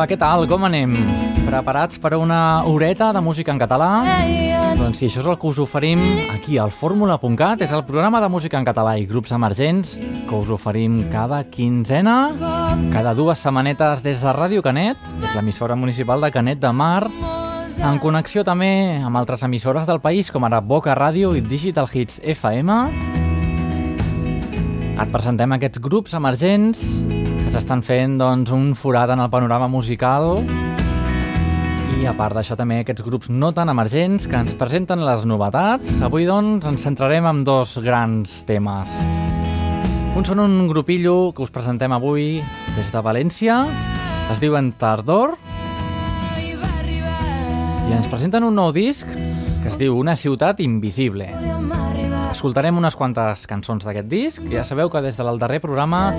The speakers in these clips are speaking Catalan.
Hola, què tal? Com anem? Preparats per a una horeta de música en català? Doncs sí, això és el que us oferim aquí al fórmula.cat. És el programa de música en català i grups emergents que us oferim cada quinzena, cada dues setmanetes des de Ràdio Canet, és l'emissora municipal de Canet de Mar, en connexió també amb altres emissores del país, com ara Boca Ràdio i Digital Hits FM. Et presentem aquests grups emergents s'estan fent doncs, un forat en el panorama musical i a part d'això també aquests grups no tan emergents que ens presenten les novetats. Avui doncs ens centrarem en dos grans temes. Un són un grupillo que us presentem avui des de València, es diuen Tardor i ens presenten un nou disc que es diu Una ciutat invisible. Escoltarem unes quantes cançons d'aquest disc. Ja sabeu que des del darrer programa,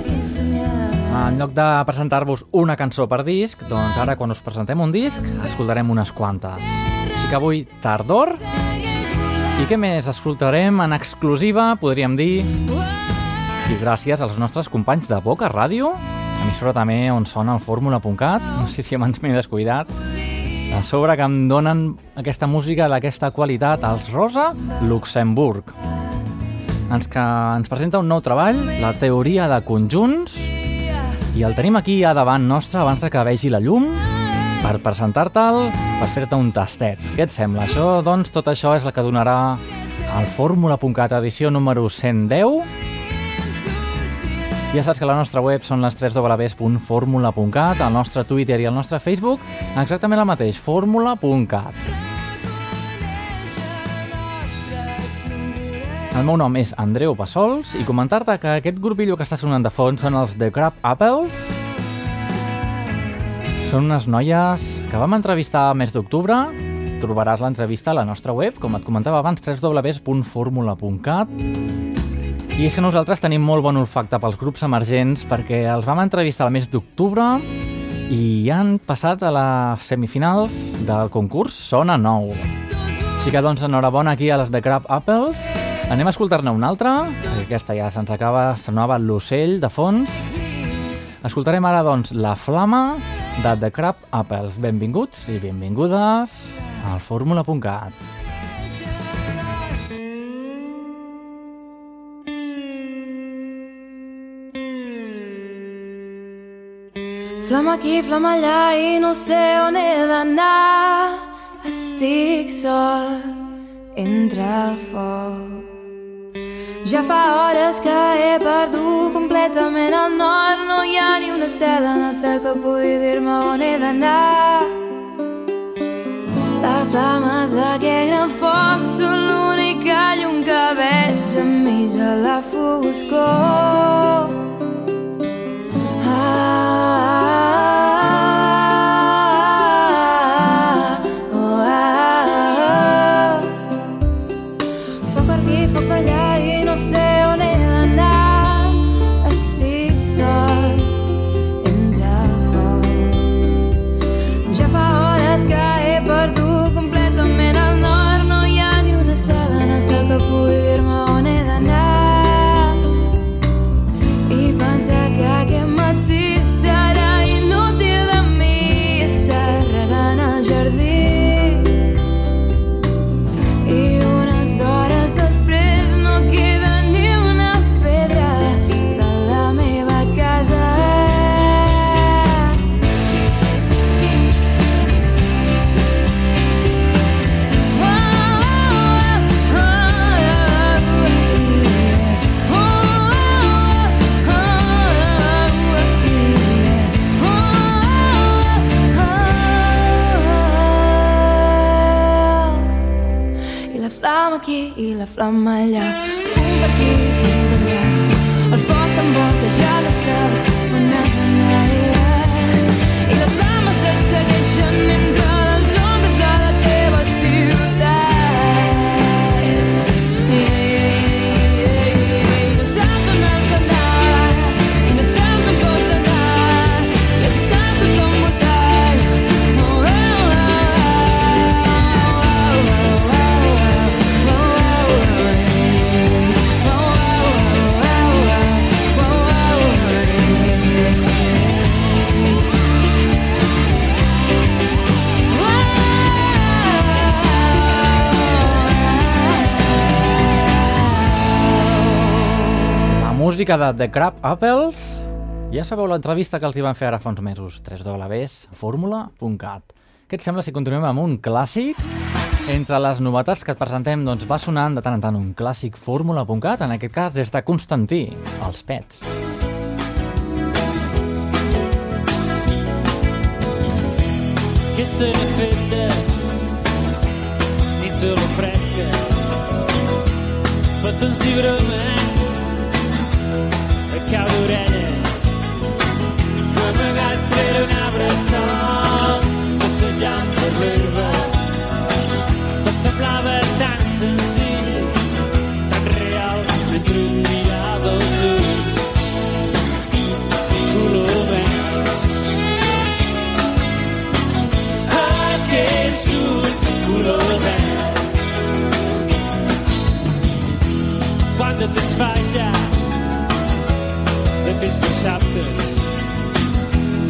en lloc de presentar-vos una cançó per disc, doncs ara quan us presentem un disc, escoltarem unes quantes. Així que avui, Tardor. I què més? Escoltarem en exclusiva, podríem dir, i gràcies als nostres companys de Boca Ràdio, emissora també on sona el fórmula.cat, no sé si abans m'he descuidat, a sobre que em donen aquesta música d'aquesta qualitat, els Rosa Luxemburg. Ens, que ens presenta un nou treball, la teoria de conjunts, i el tenim aquí a davant nostre abans de que vegi la llum per presentar-te'l, per fer-te un tastet. Què et sembla? Això, doncs, tot això és el que donarà el Fórmula.cat edició número 110 ja saps que la nostra web són les 3 www.formula.cat, el nostre Twitter i el nostre Facebook, exactament el mateix, formula.cat. El meu nom és Andreu Passols i comentar-te que aquest grupillo que està sonant de fons són els The Crab Apples. Són unes noies que vam entrevistar al mes d'octubre. Trobaràs l'entrevista a la nostra web, com et comentava abans, www.formula.cat. I és que nosaltres tenim molt bon olfacte pels grups emergents perquè els vam entrevistar al mes d'octubre i han passat a les semifinals del concurs Sona Nou. Així que doncs enhorabona aquí a les de Crab Apples. Anem a escoltar-ne una altra, perquè aquesta ja se'ns acaba, sonava l'ocell de fons. Escoltarem ara doncs La Flama de The Crab Apples. Benvinguts i benvingudes al fórmula.cat. Flama aquí, flama allà i no sé on he d'anar. Estic sol entre el foc. Ja fa hores que he perdut completament el nord. No hi ha ni una estela el cel que pugui dir-me on he d'anar. Les flames d'aquest gran foc són l'única llum que veig enmig de la foscor. Foc música de The Crab Apples. Ja sabeu l'entrevista que els hi van fer ara fa uns mesos. 3 www.formula.cat Què et sembla si continuem amb un clàssic? Entre les novetats que et presentem doncs, va sonant de tant en tant un clàssic fórmula.cat, en aquest cas des de Constantí, els pets. Què se n'ha fet de schnitzel fresca, petons i bromes que. Amagats rere un arbre sols, passejant per l'herba. Tot semblava tan senzill, tan real, mentre un mirava els ulls. Color verd. Aquests ulls color verd. Quanta ja? vells dissabtes.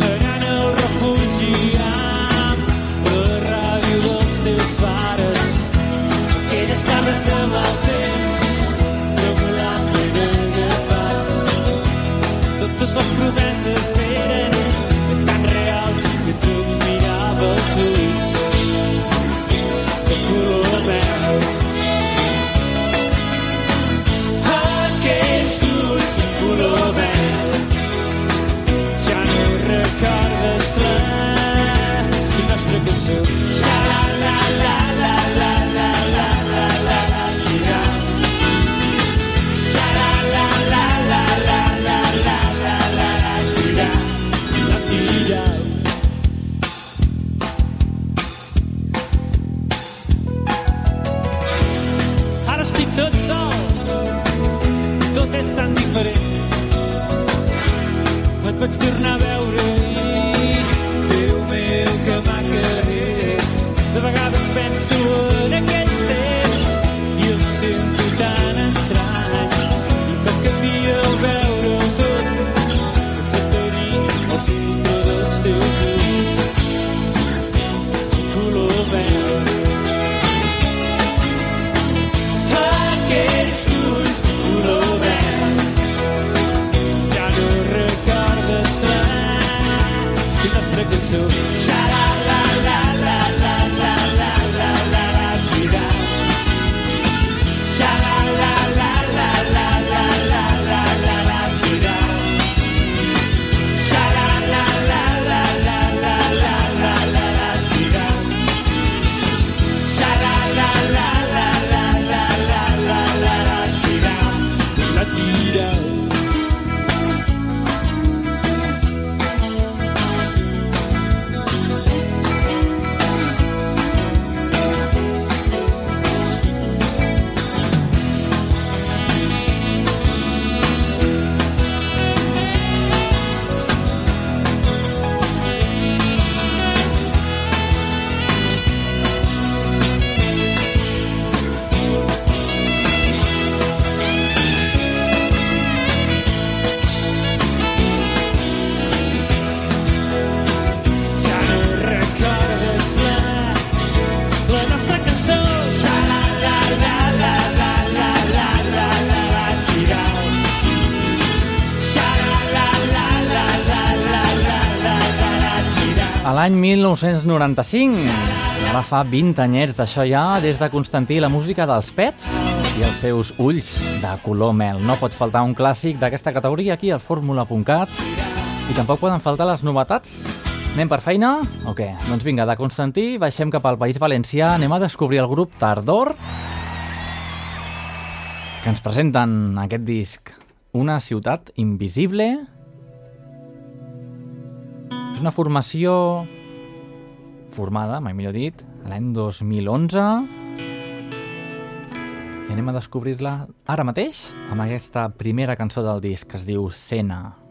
Anant al refugi amb la ràdio dels teus pares. Aquelles tardes de mal temps. Tremolant en agafats totes les promeses vaig tornar a veure que maca ets. De vegades penso en aquests temps i em sento tan estrany. I com canvia el veure-ho tot sense tenir el filtre dels teus ulls. Color verd. Aquells ulls color verd ja no recordes res. Quina nostra cançó L'any 1995, ara fa 20 anyets d'això ja, des de Constantí, la música dels pets i els seus ulls de color mel. No pot faltar un clàssic d'aquesta categoria aquí al fórmula.cat i tampoc poden faltar les novetats. Anem per feina o què? Doncs vinga, de Constantí baixem cap al País Valencià, anem a descobrir el grup Tardor que ens presenten aquest disc Una ciutat invisible és una formació formada, mai millor dit, l'any 2011 i anem a descobrir-la ara mateix amb aquesta primera cançó del disc que es diu Sena. on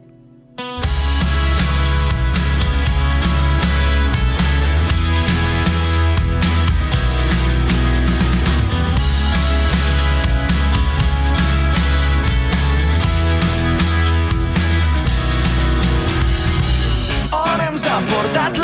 importat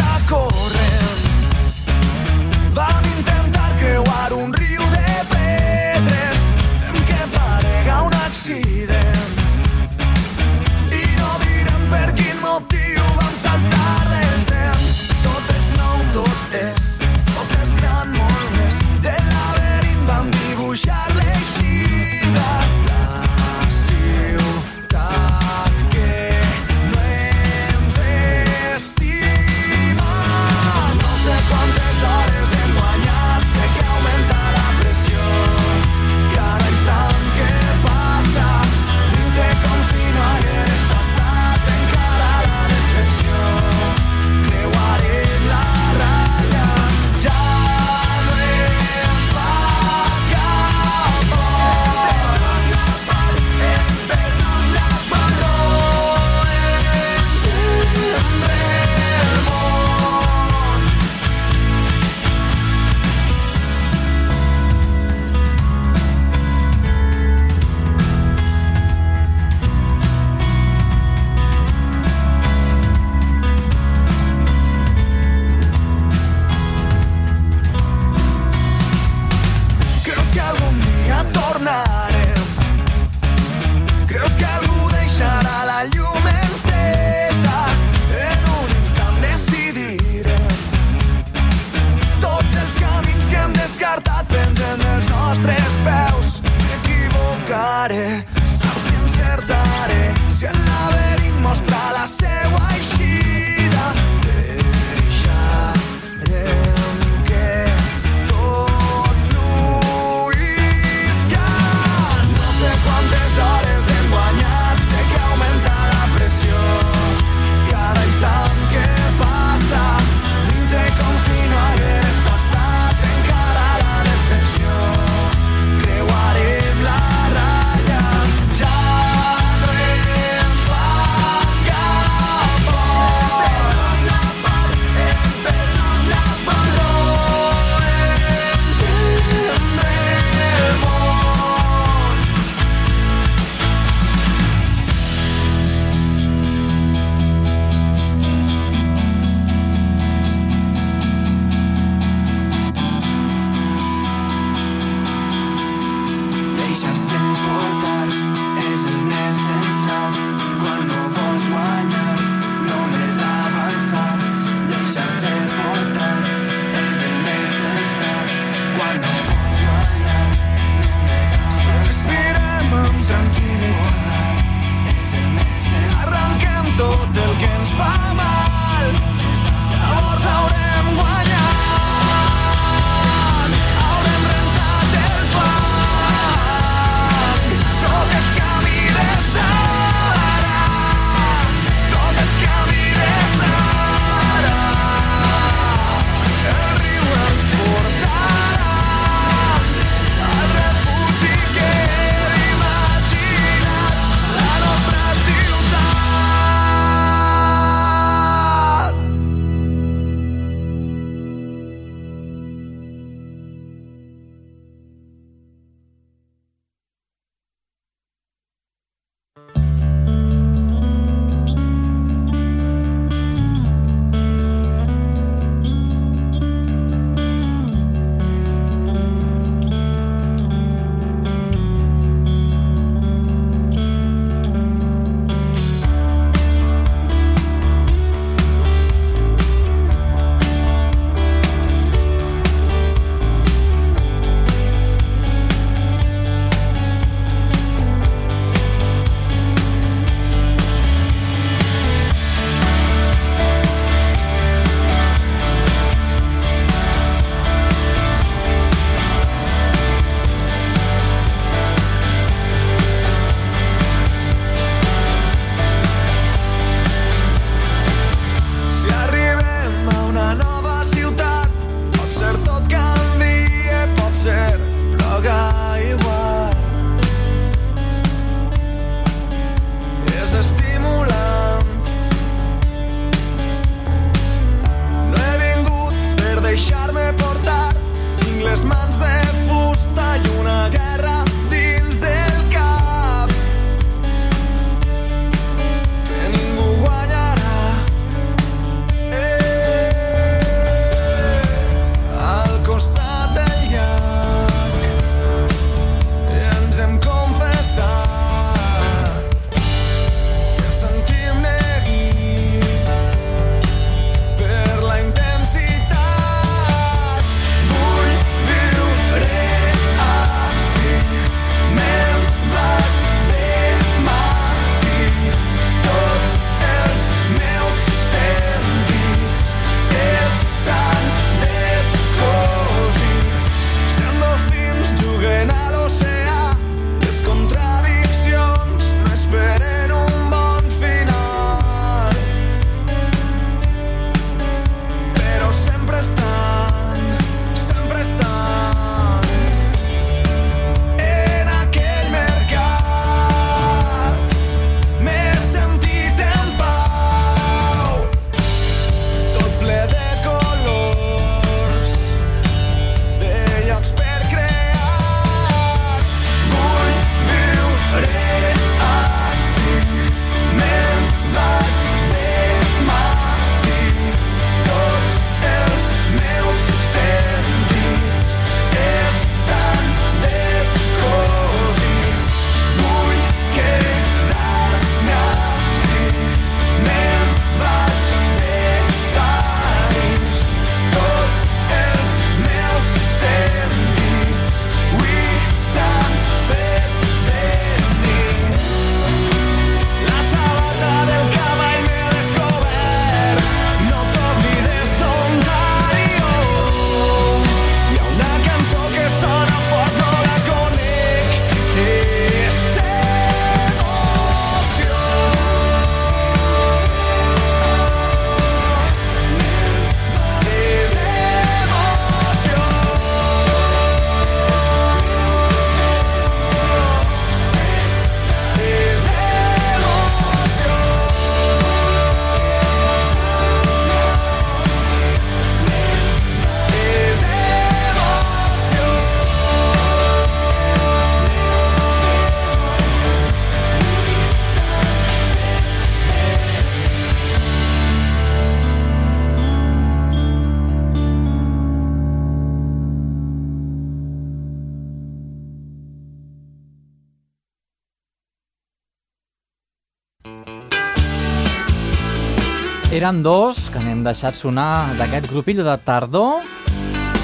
Eren dos que n'hem deixat sonar d'aquest grupillo de tardor.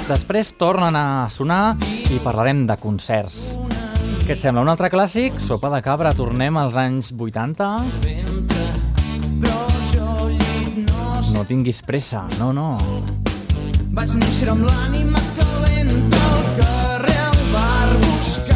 Després tornen a sonar i parlarem de concerts. Què et sembla? Un altre clàssic? Sopa de cabra, tornem als anys 80? Però jo al llit no No tinguis pressa, no, no. Vaig néixer amb l'ànima calenta al carrer, al bar, buscant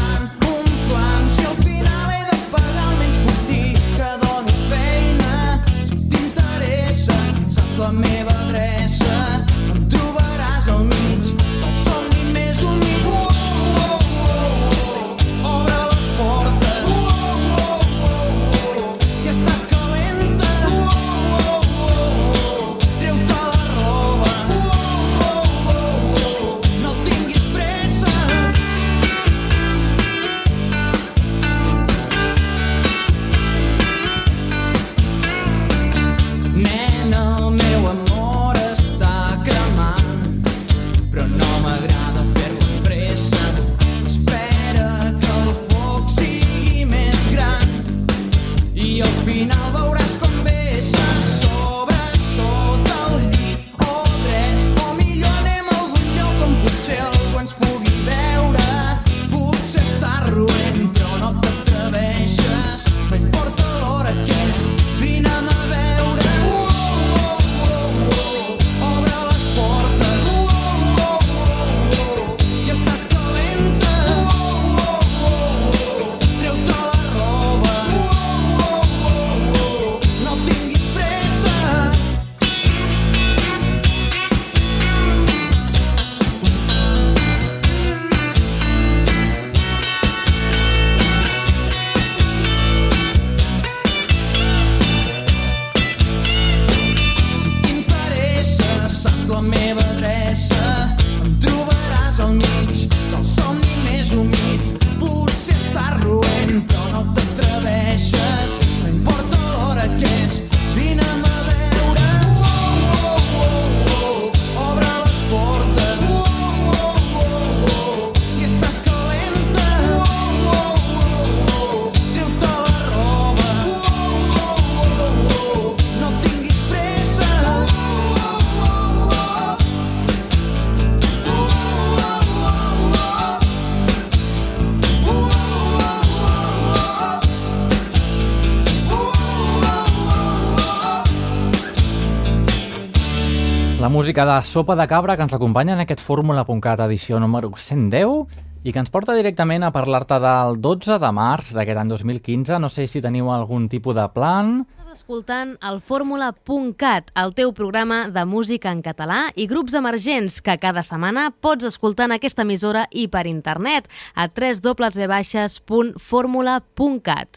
música de Sopa de Cabra que ens acompanya en aquest Fórmula.cat edició número 110 i que ens porta directament a parlar-te del 12 de març d'aquest any 2015. No sé si teniu algun tipus de plan. Estàs escoltant el Fórmula.cat, el teu programa de música en català i grups emergents que cada setmana pots escoltar en aquesta emissora i per internet a www.formula.cat.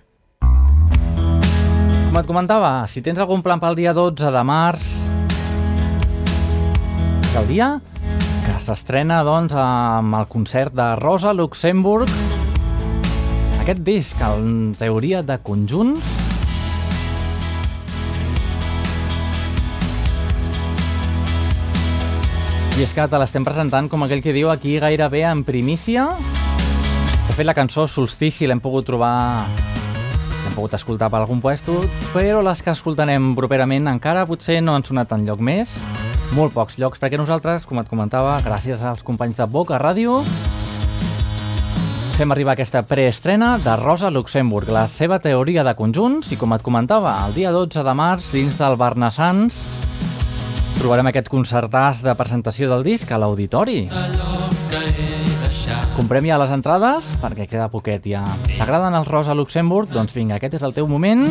Com et comentava, si tens algun plan pel dia 12 de març, que el dia que s'estrena doncs, amb el concert de Rosa Luxemburg, aquest disc, en teoria de conjunt, I és que te l'estem presentant com aquell que diu aquí gairebé en primícia. De fet, la cançó Solstici l'hem pogut trobar... L'hem pogut escoltar per algun puesto, però les que escoltarem properament encara potser no han sonat en lloc més. Molt pocs llocs, perquè nosaltres, com et comentava, gràcies als companys de Boca Ràdio, fem arribar aquesta preestrena de Rosa Luxemburg, la seva teoria de conjunts, i com et comentava, el dia 12 de març, dins del Barnassans, trobarem aquest concertàs de presentació del disc a l'auditori. Comprem ja les entrades perquè queda poquet ja. T'agraden els Rosa Luxemburg? Doncs vinga, aquest és el teu moment.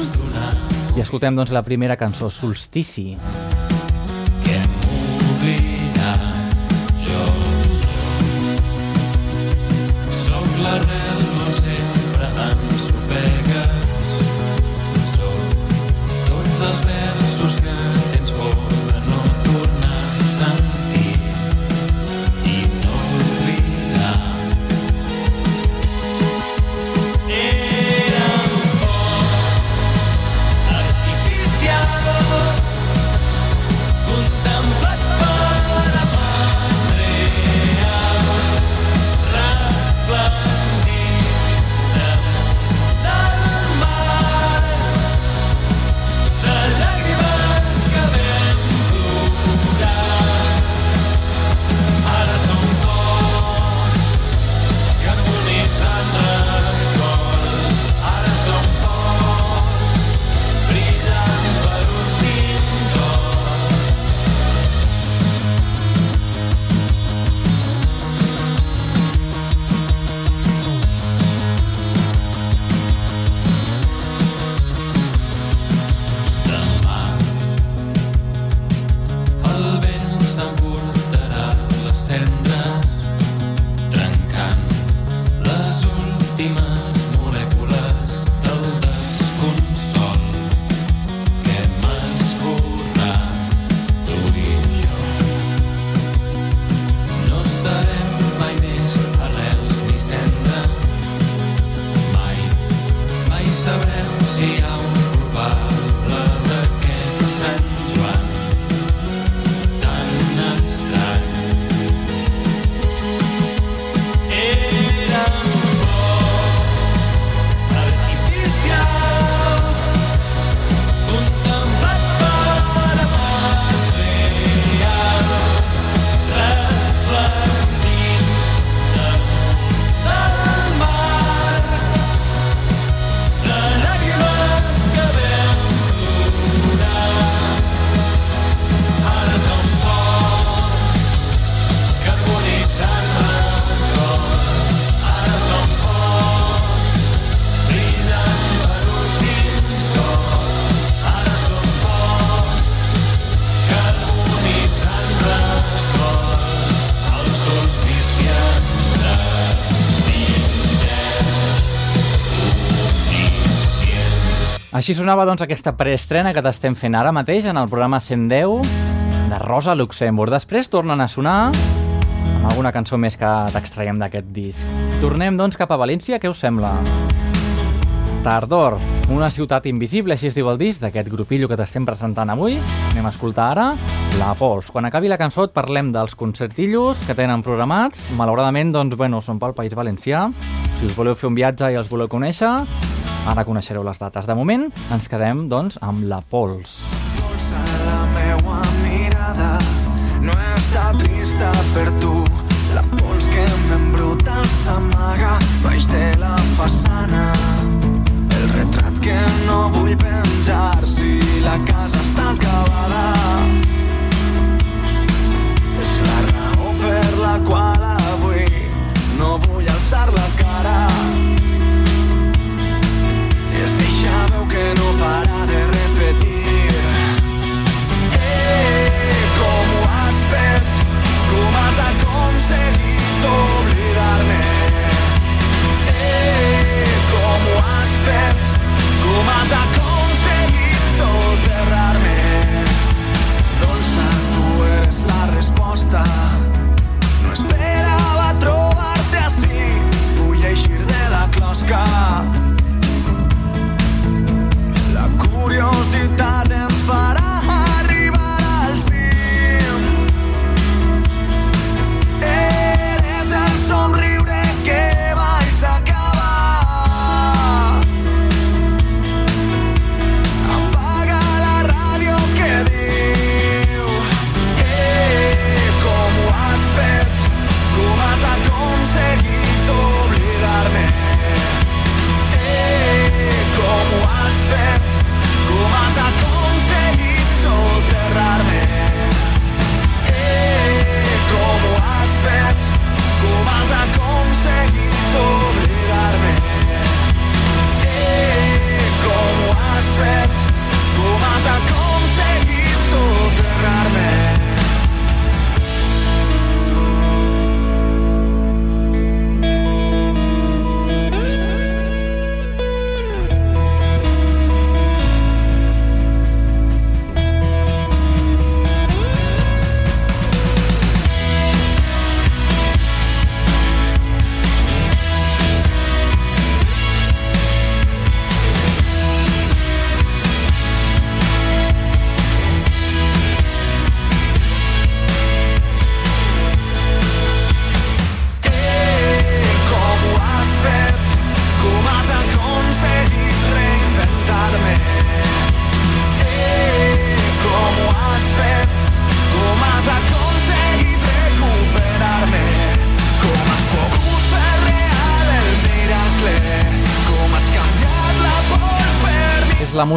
I escoltem doncs la primera cançó, Solstici. que Així sonava doncs aquesta preestrena que t'estem fent ara mateix en el programa 110 de Rosa Luxemburg. Després tornen a sonar amb alguna cançó més que t'extraiem d'aquest disc. Tornem doncs cap a València, què us sembla? Tardor, una ciutat invisible, així es diu el disc d'aquest grupillo que t'estem presentant avui. Anem a escoltar ara La Pols. Quan acabi la cançó et parlem dels concertillos que tenen programats. Malauradament, doncs, bueno, són pel País Valencià. Si us voleu fer un viatge i els voleu conèixer, ara coneixereu les dates. De moment, ens quedem, doncs, amb La Pols. La meua mirada. No està trista per tu. La pols que m'embruta s'amaga baix de la façana. El retrat que no vull penjar si la casa està acabada. És la raó per la qual avui no vull alçar la cara és eixa veu que no para de repetir Eh, com ho has fet? Com has aconseguit oblidar-me? Eh, com ho has fet? Com has aconseguit soterrar-me? Dolça, tu eres la resposta. No esperava trobar-te així. Vull eixir de la closca. La curiositat ens farà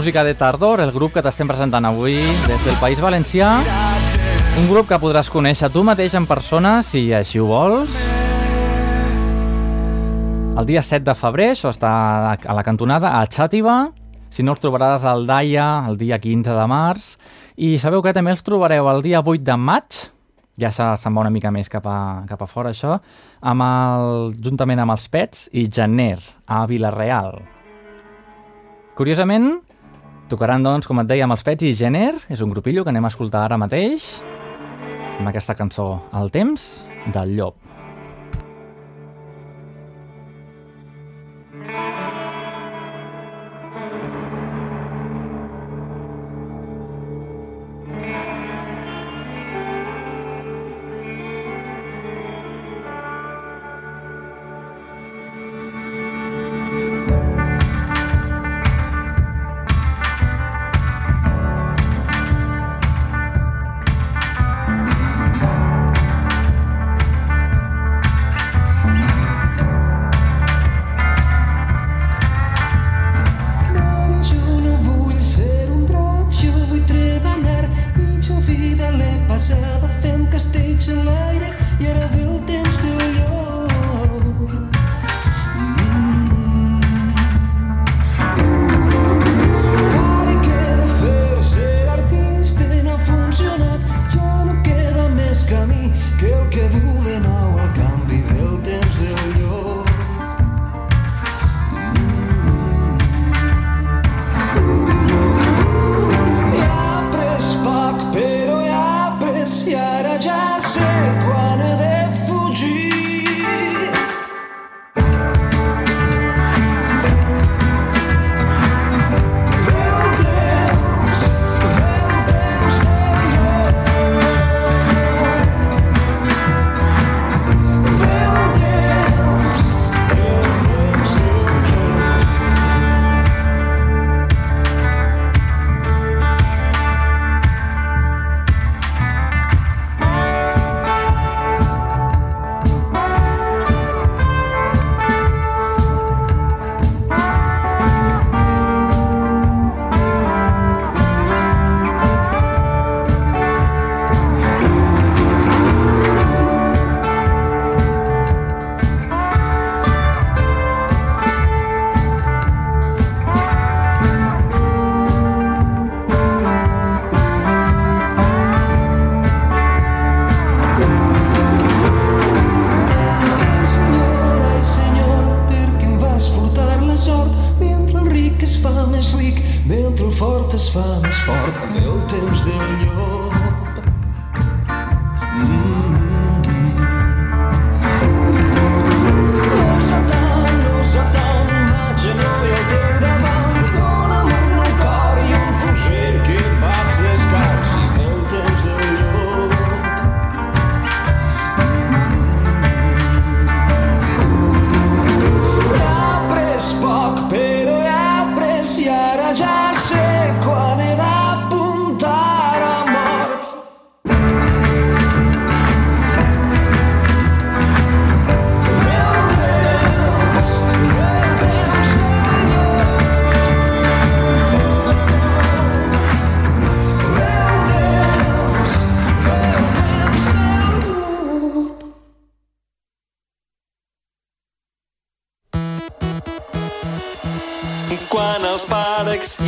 música de Tardor, el grup que t'estem presentant avui des del País Valencià. Un grup que podràs conèixer tu mateix en persona, si així ho vols. El dia 7 de febrer, això està a la cantonada, a Xàtiva. Si no, els trobaràs al Daia el dia 15 de març. I sabeu que també els trobareu el dia 8 de maig, ja se- se'n va una mica més cap a, cap a fora això, amb el, juntament amb els Pets i Janer, a Vilareal. Curiosament, tocaran, doncs, com et deia, amb els Pets i Jenner. És un grupillo que anem a escoltar ara mateix amb aquesta cançó, El temps del llop.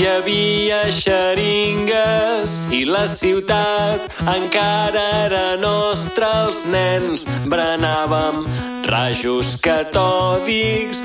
havia xeringues i la ciutat encara era nostra. Els nens berenàvem rajos catòdics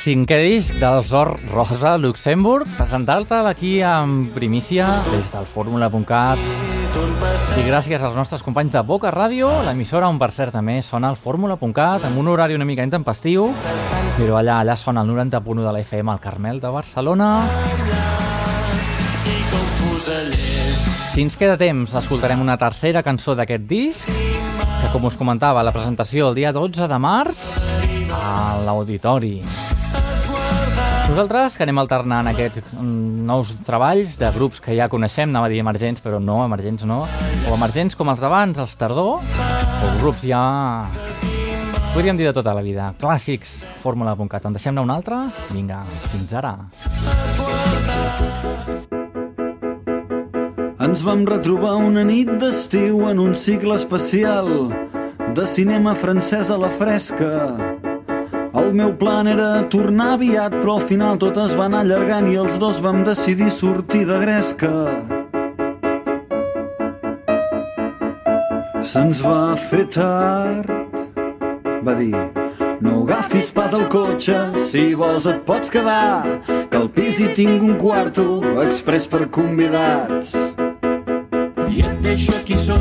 cinquè disc del Zor Rosa Luxemburg, presentar-te'l aquí en primícia des del fórmula.cat i gràcies als nostres companys de Boca Ràdio, l'emissora on per cert també sona el fórmula.cat amb un horari una mica intempestiu, però allà allà sona el 90.1 de la FM al Carmel de Barcelona. Si ens queda temps, escoltarem una tercera cançó d'aquest disc, que com us comentava, la presentació el dia 12 de març a l'auditori. Nosaltres que anem alternant aquests mm, nous treballs de grups que ja coneixem, anava a dir emergents, però no, emergents no, o emergents com els d'abans, els tardor, o grups ja... Podríem dir de tota la vida. Clàssics, fórmula.cat. En deixem-ne un altre? Vinga, fins ara. Ens vam retrobar una nit d'estiu en un cicle especial de cinema francès a la fresca. El meu plan era tornar aviat, però al final tot es va anar allargant i els dos vam decidir sortir de gresca. Se'ns va fer tard, va dir. No agafis pas el cotxe, si vols et pots quedar, que al pis hi tinc un quarto express per convidats. I et deixo aquí sobre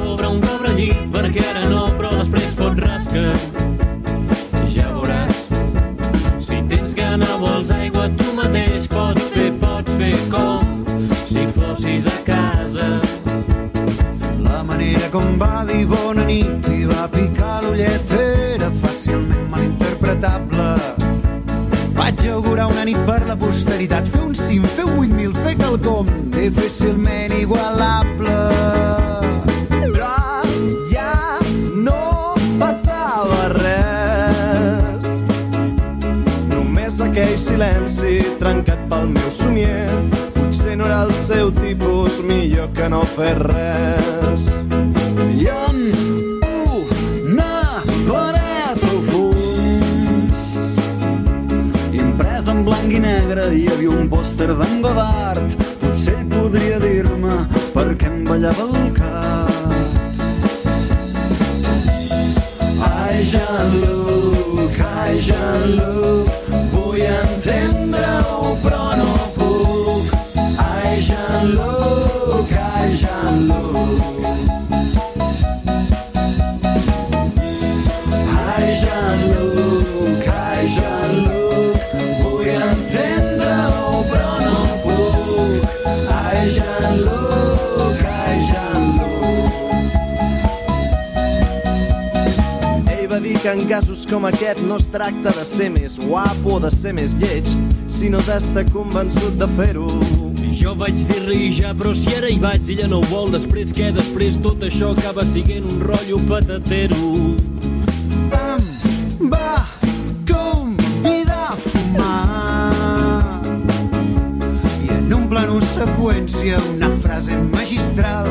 la posteritat, fer un cim, fer 8.000, fer quelcom difícilment igualable. Però ja no passava res. Només aquell silenci trencat pel meu somier. Potser no era el seu tipus, millor que no fer res. I negre hi havia un pòster d'en casos com aquest no es tracta de ser més guapo o de ser més lleig, sinó d'estar convençut de fer-ho. Jo vaig dir-li ja, però si ara hi vaig, ella no ho vol, després què? Després tot això acaba siguent un rotllo patatero. Em va convidar a fumar i en un plano seqüència una frase magistral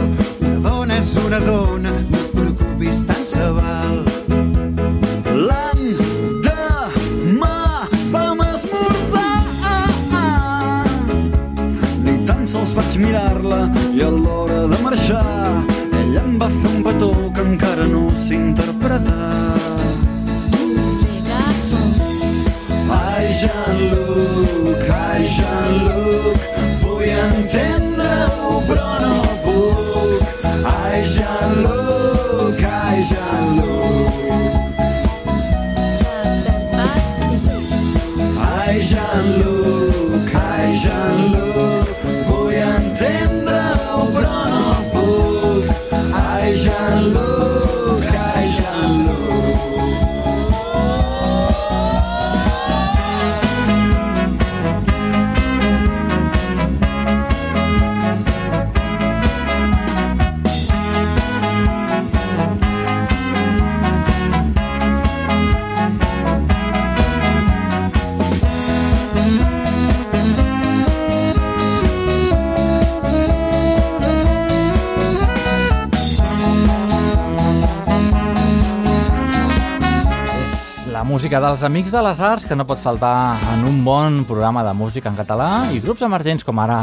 música dels Amics de les Arts, que no pot faltar en un bon programa de música en català, i grups emergents com ara,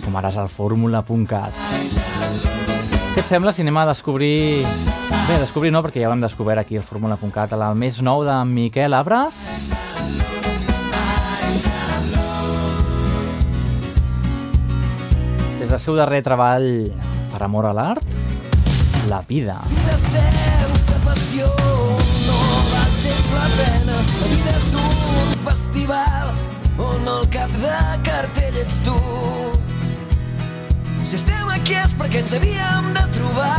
com ara és el fórmula.cat. Què et sembla si anem a descobrir... Bé, descobrir no, perquè ja ho hem descobert aquí al fórmula.cat, el més nou de Miquel Abres. Des del seu darrer treball per amor a l'art, La vida. vida sense passió la pena. La vida és un festival on el cap de cartell ets tu. Si estem aquí és perquè ens havíem de trobar.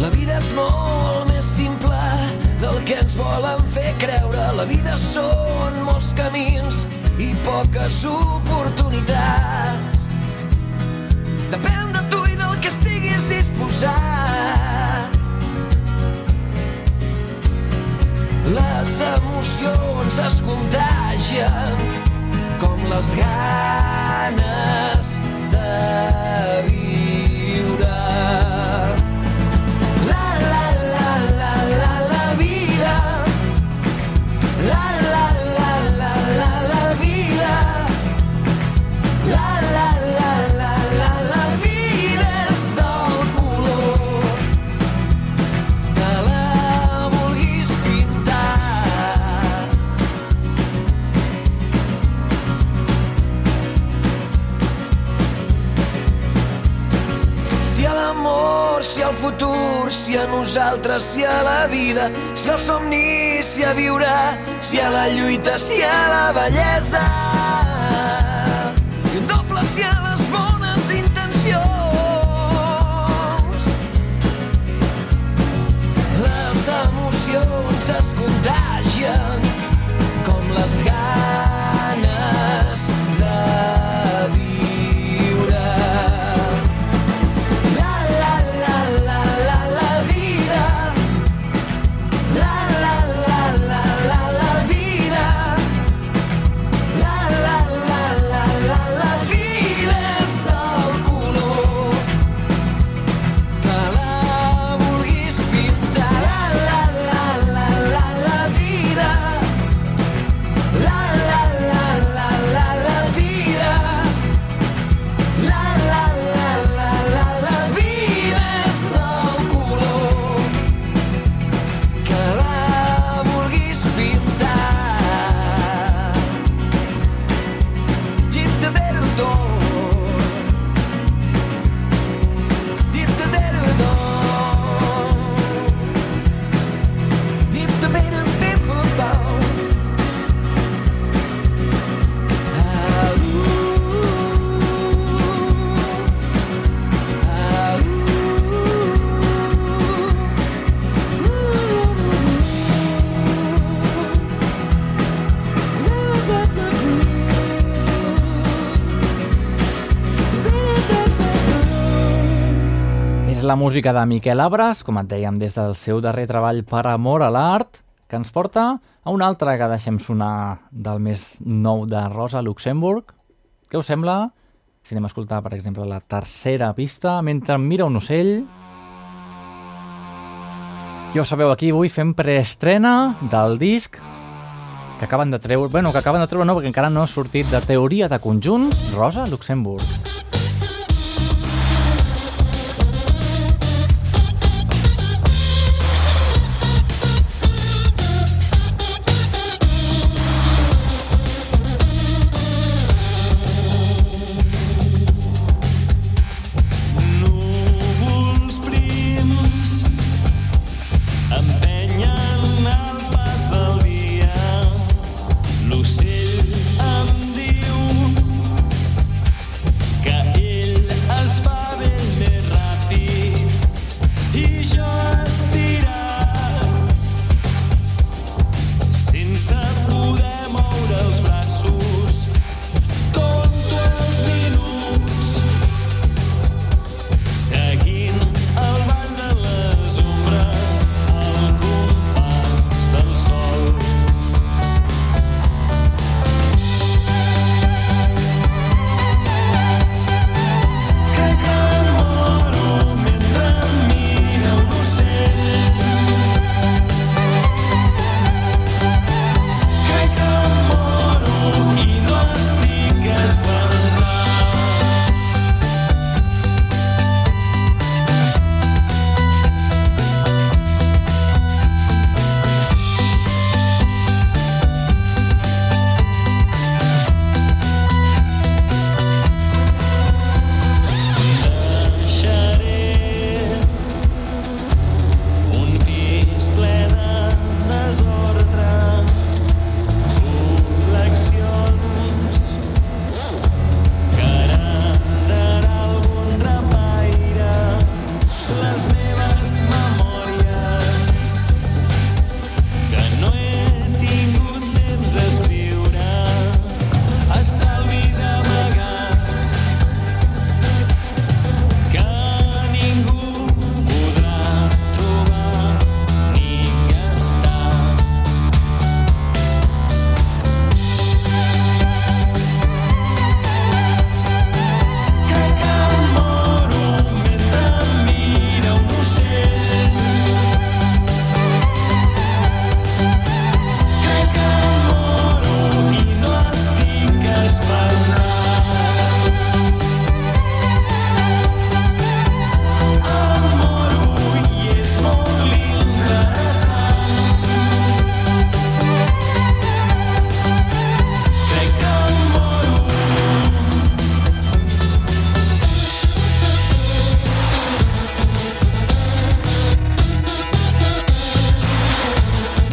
La vida és molt més simple del que ens volen fer creure. La vida són molts camins i poques oportunitats. Depèn de tu i del que estiguis disposat. Les emocions es contagien com les ganes de nosaltres, si a la vida, si al somni, si a viure, si a la lluita, si a la bellesa. I un doble si a les la música de Miquel Abres, com et dèiem, des del seu darrer treball per amor a l'art, que ens porta a un altre que deixem sonar del més nou de Rosa Luxemburg. Què us sembla si anem a escoltar, per exemple, la tercera pista, mentre mira un ocell? Ja ho sabeu, aquí avui fem preestrena del disc que acaben de treure... Bueno, que acaben de treure no, perquè encara no ha sortit de teoria de conjunts, Rosa Luxemburg.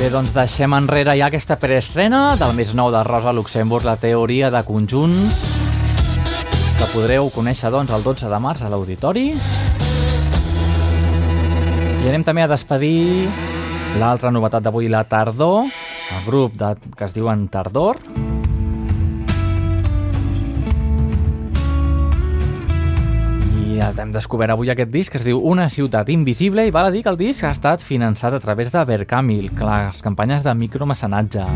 Bé, doncs deixem enrere ja aquesta preestrena del més nou de Rosa Luxemburg, la teoria de conjunts, que podreu conèixer doncs, el 12 de març a l'Auditori. I anem també a despedir l'altra novetat d'avui, la Tardor, el grup de, que es diuen Tardor. I hem descobert avui aquest disc que es diu Una ciutat invisible i val a dir que el disc ha estat finançat a través de Verkamil, les campanyes de micromecenatge.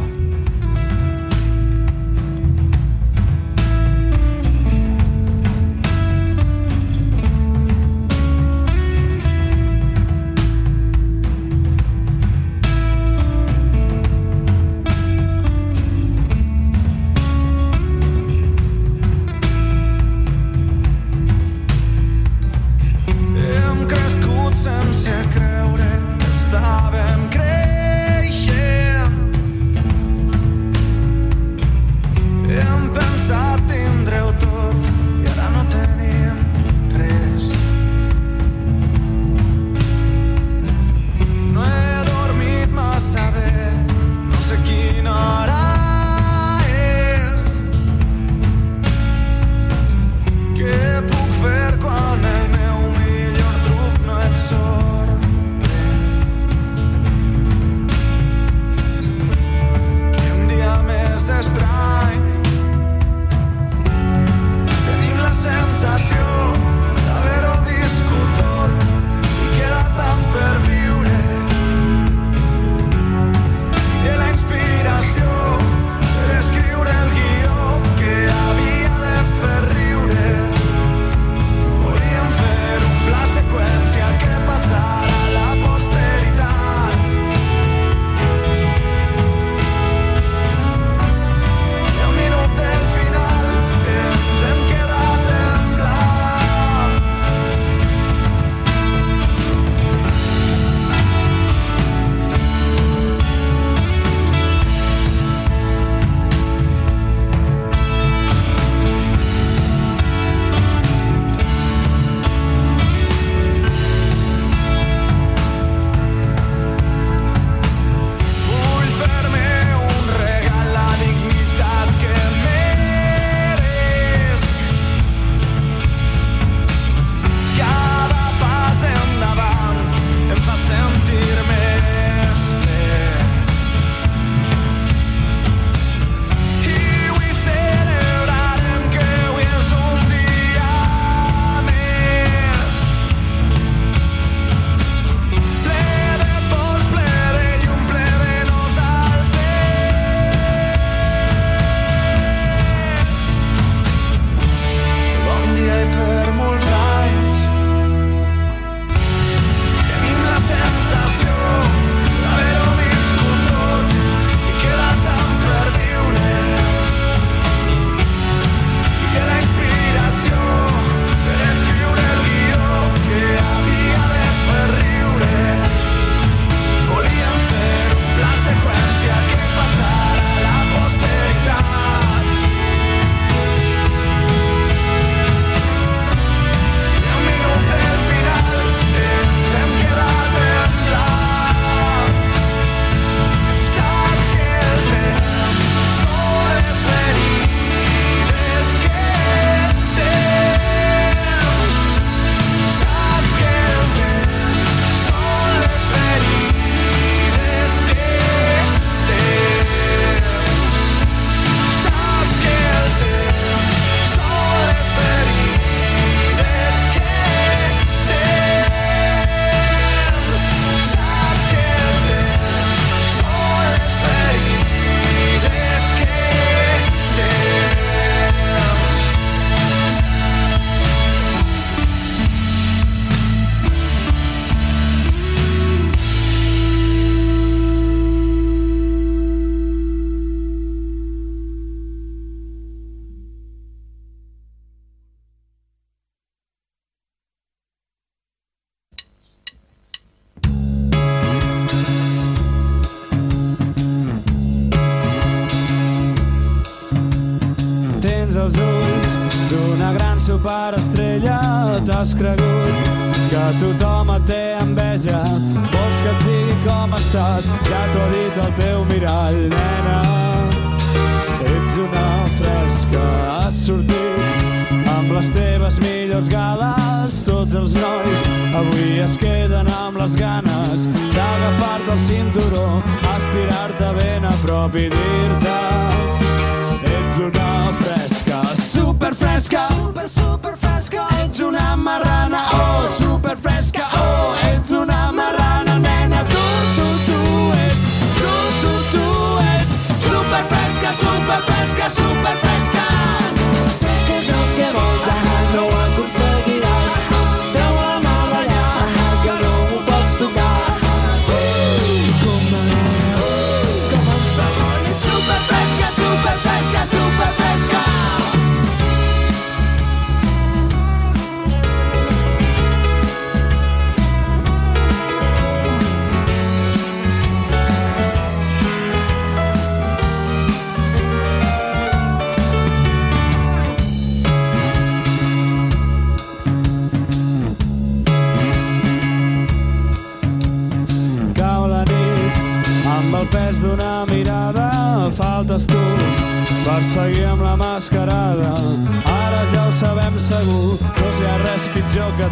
Super, super fresca. Ets una marrana, oh, super fresca, oh, ets una marrana, nena. Tu, tu, tu és, tu, tu, tu és, super fresca, super fresca, super fresca.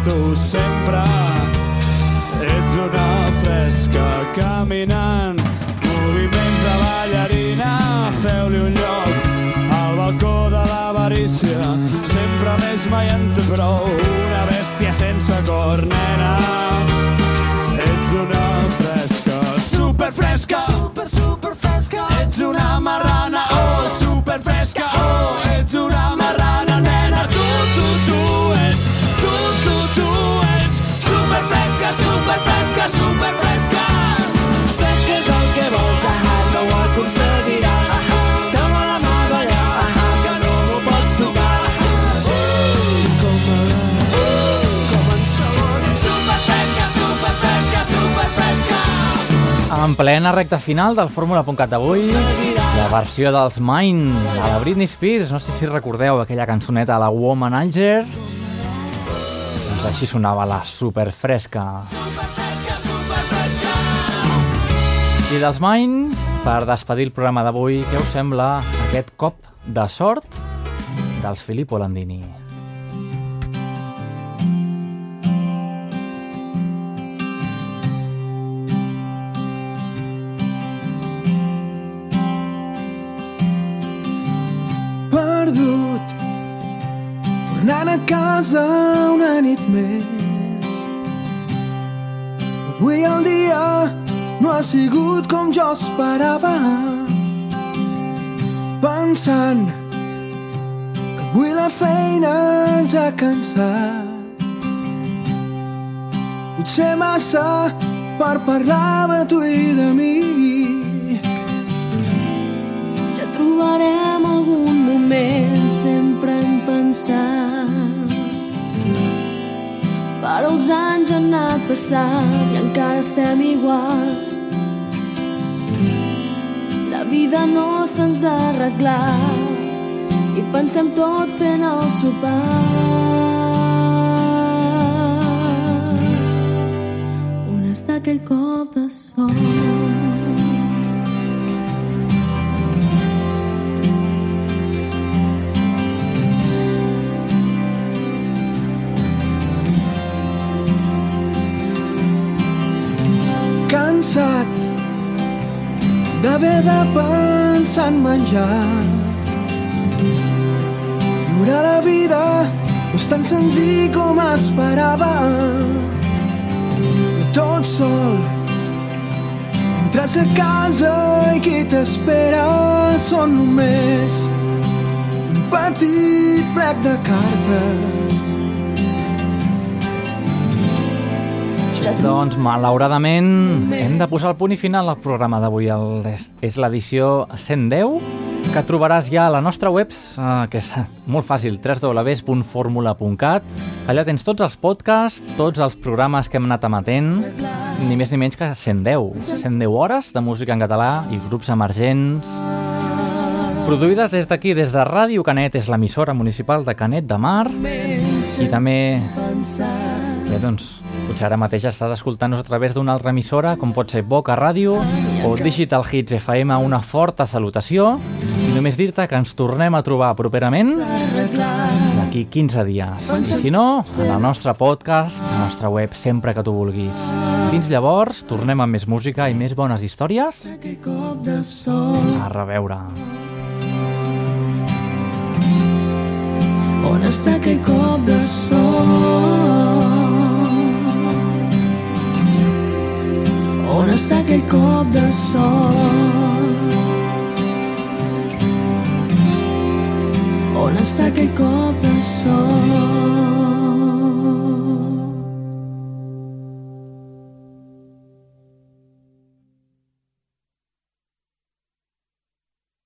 Tu sempre. Ets una fresca caminant moviments de ballarina feu-li un lloc al balcó de l'avarícia sempre més mai en té prou una bèstia sense cor nena Ets una fresca, super fresca, super fresca. Sé que és el que vols, ah, no ho aconseguiràs. Treu la mà d'allà, ah, que no ho pots tocar. Com m'agrada, com en segon. Super fresca, super fresca, super fresca. En plena recta final del Fórmula.cat d'avui, la versió dels Mine, de la Britney Spears, no sé si recordeu aquella cançoneta, la Womanizer. Doncs així sonava la superfresca. I dels Mine, per despedir el programa d'avui, què us sembla aquest cop de sort dels Filippo Landini? tornant casa una nit més. Avui el dia no ha sigut com jo esperava. Pensant que avui la feina ens ha cansat. Potser massa per parlar de tu i de mi. Ja trobarem algun moment, sempre hem pensat. Però els anys han anat passant i encara estem igual. La vida no se'ns ha arreglat i pensem tot fent el sopar. On està aquell cop de sol? Cansat d'haver de pensar en menjar. Viure la vida no és tan senzill com esperava. I tot sol, entres a casa i qui t'espera són només un petit plec de cartes. Doncs, malauradament, hem de posar el punt i final al programa d'avui. És, l'edició 110, que trobaràs ja a la nostra web, eh, que és molt fàcil, www.formula.cat. Allà tens tots els podcasts, tots els programes que hem anat emetent, ni més ni menys que 110. 110 hores de música en català i grups emergents. Produïdes des d'aquí, des de Ràdio Canet, és l'emissora municipal de Canet de Mar. I també, bé, doncs, potser ara mateix estàs escoltant-nos a través d'una altra emissora, com pot ser Boca Ràdio o Digital Hits FM, una forta salutació. I només dir-te que ens tornem a trobar properament d'aquí 15 dies. Si no, en el nostre podcast, a la nostra web, sempre que tu vulguis. Fins llavors, tornem amb més música i més bones històries. A reveure. On està aquell cop de sol? On està aquell cop de sol? On està aquell cop de sol?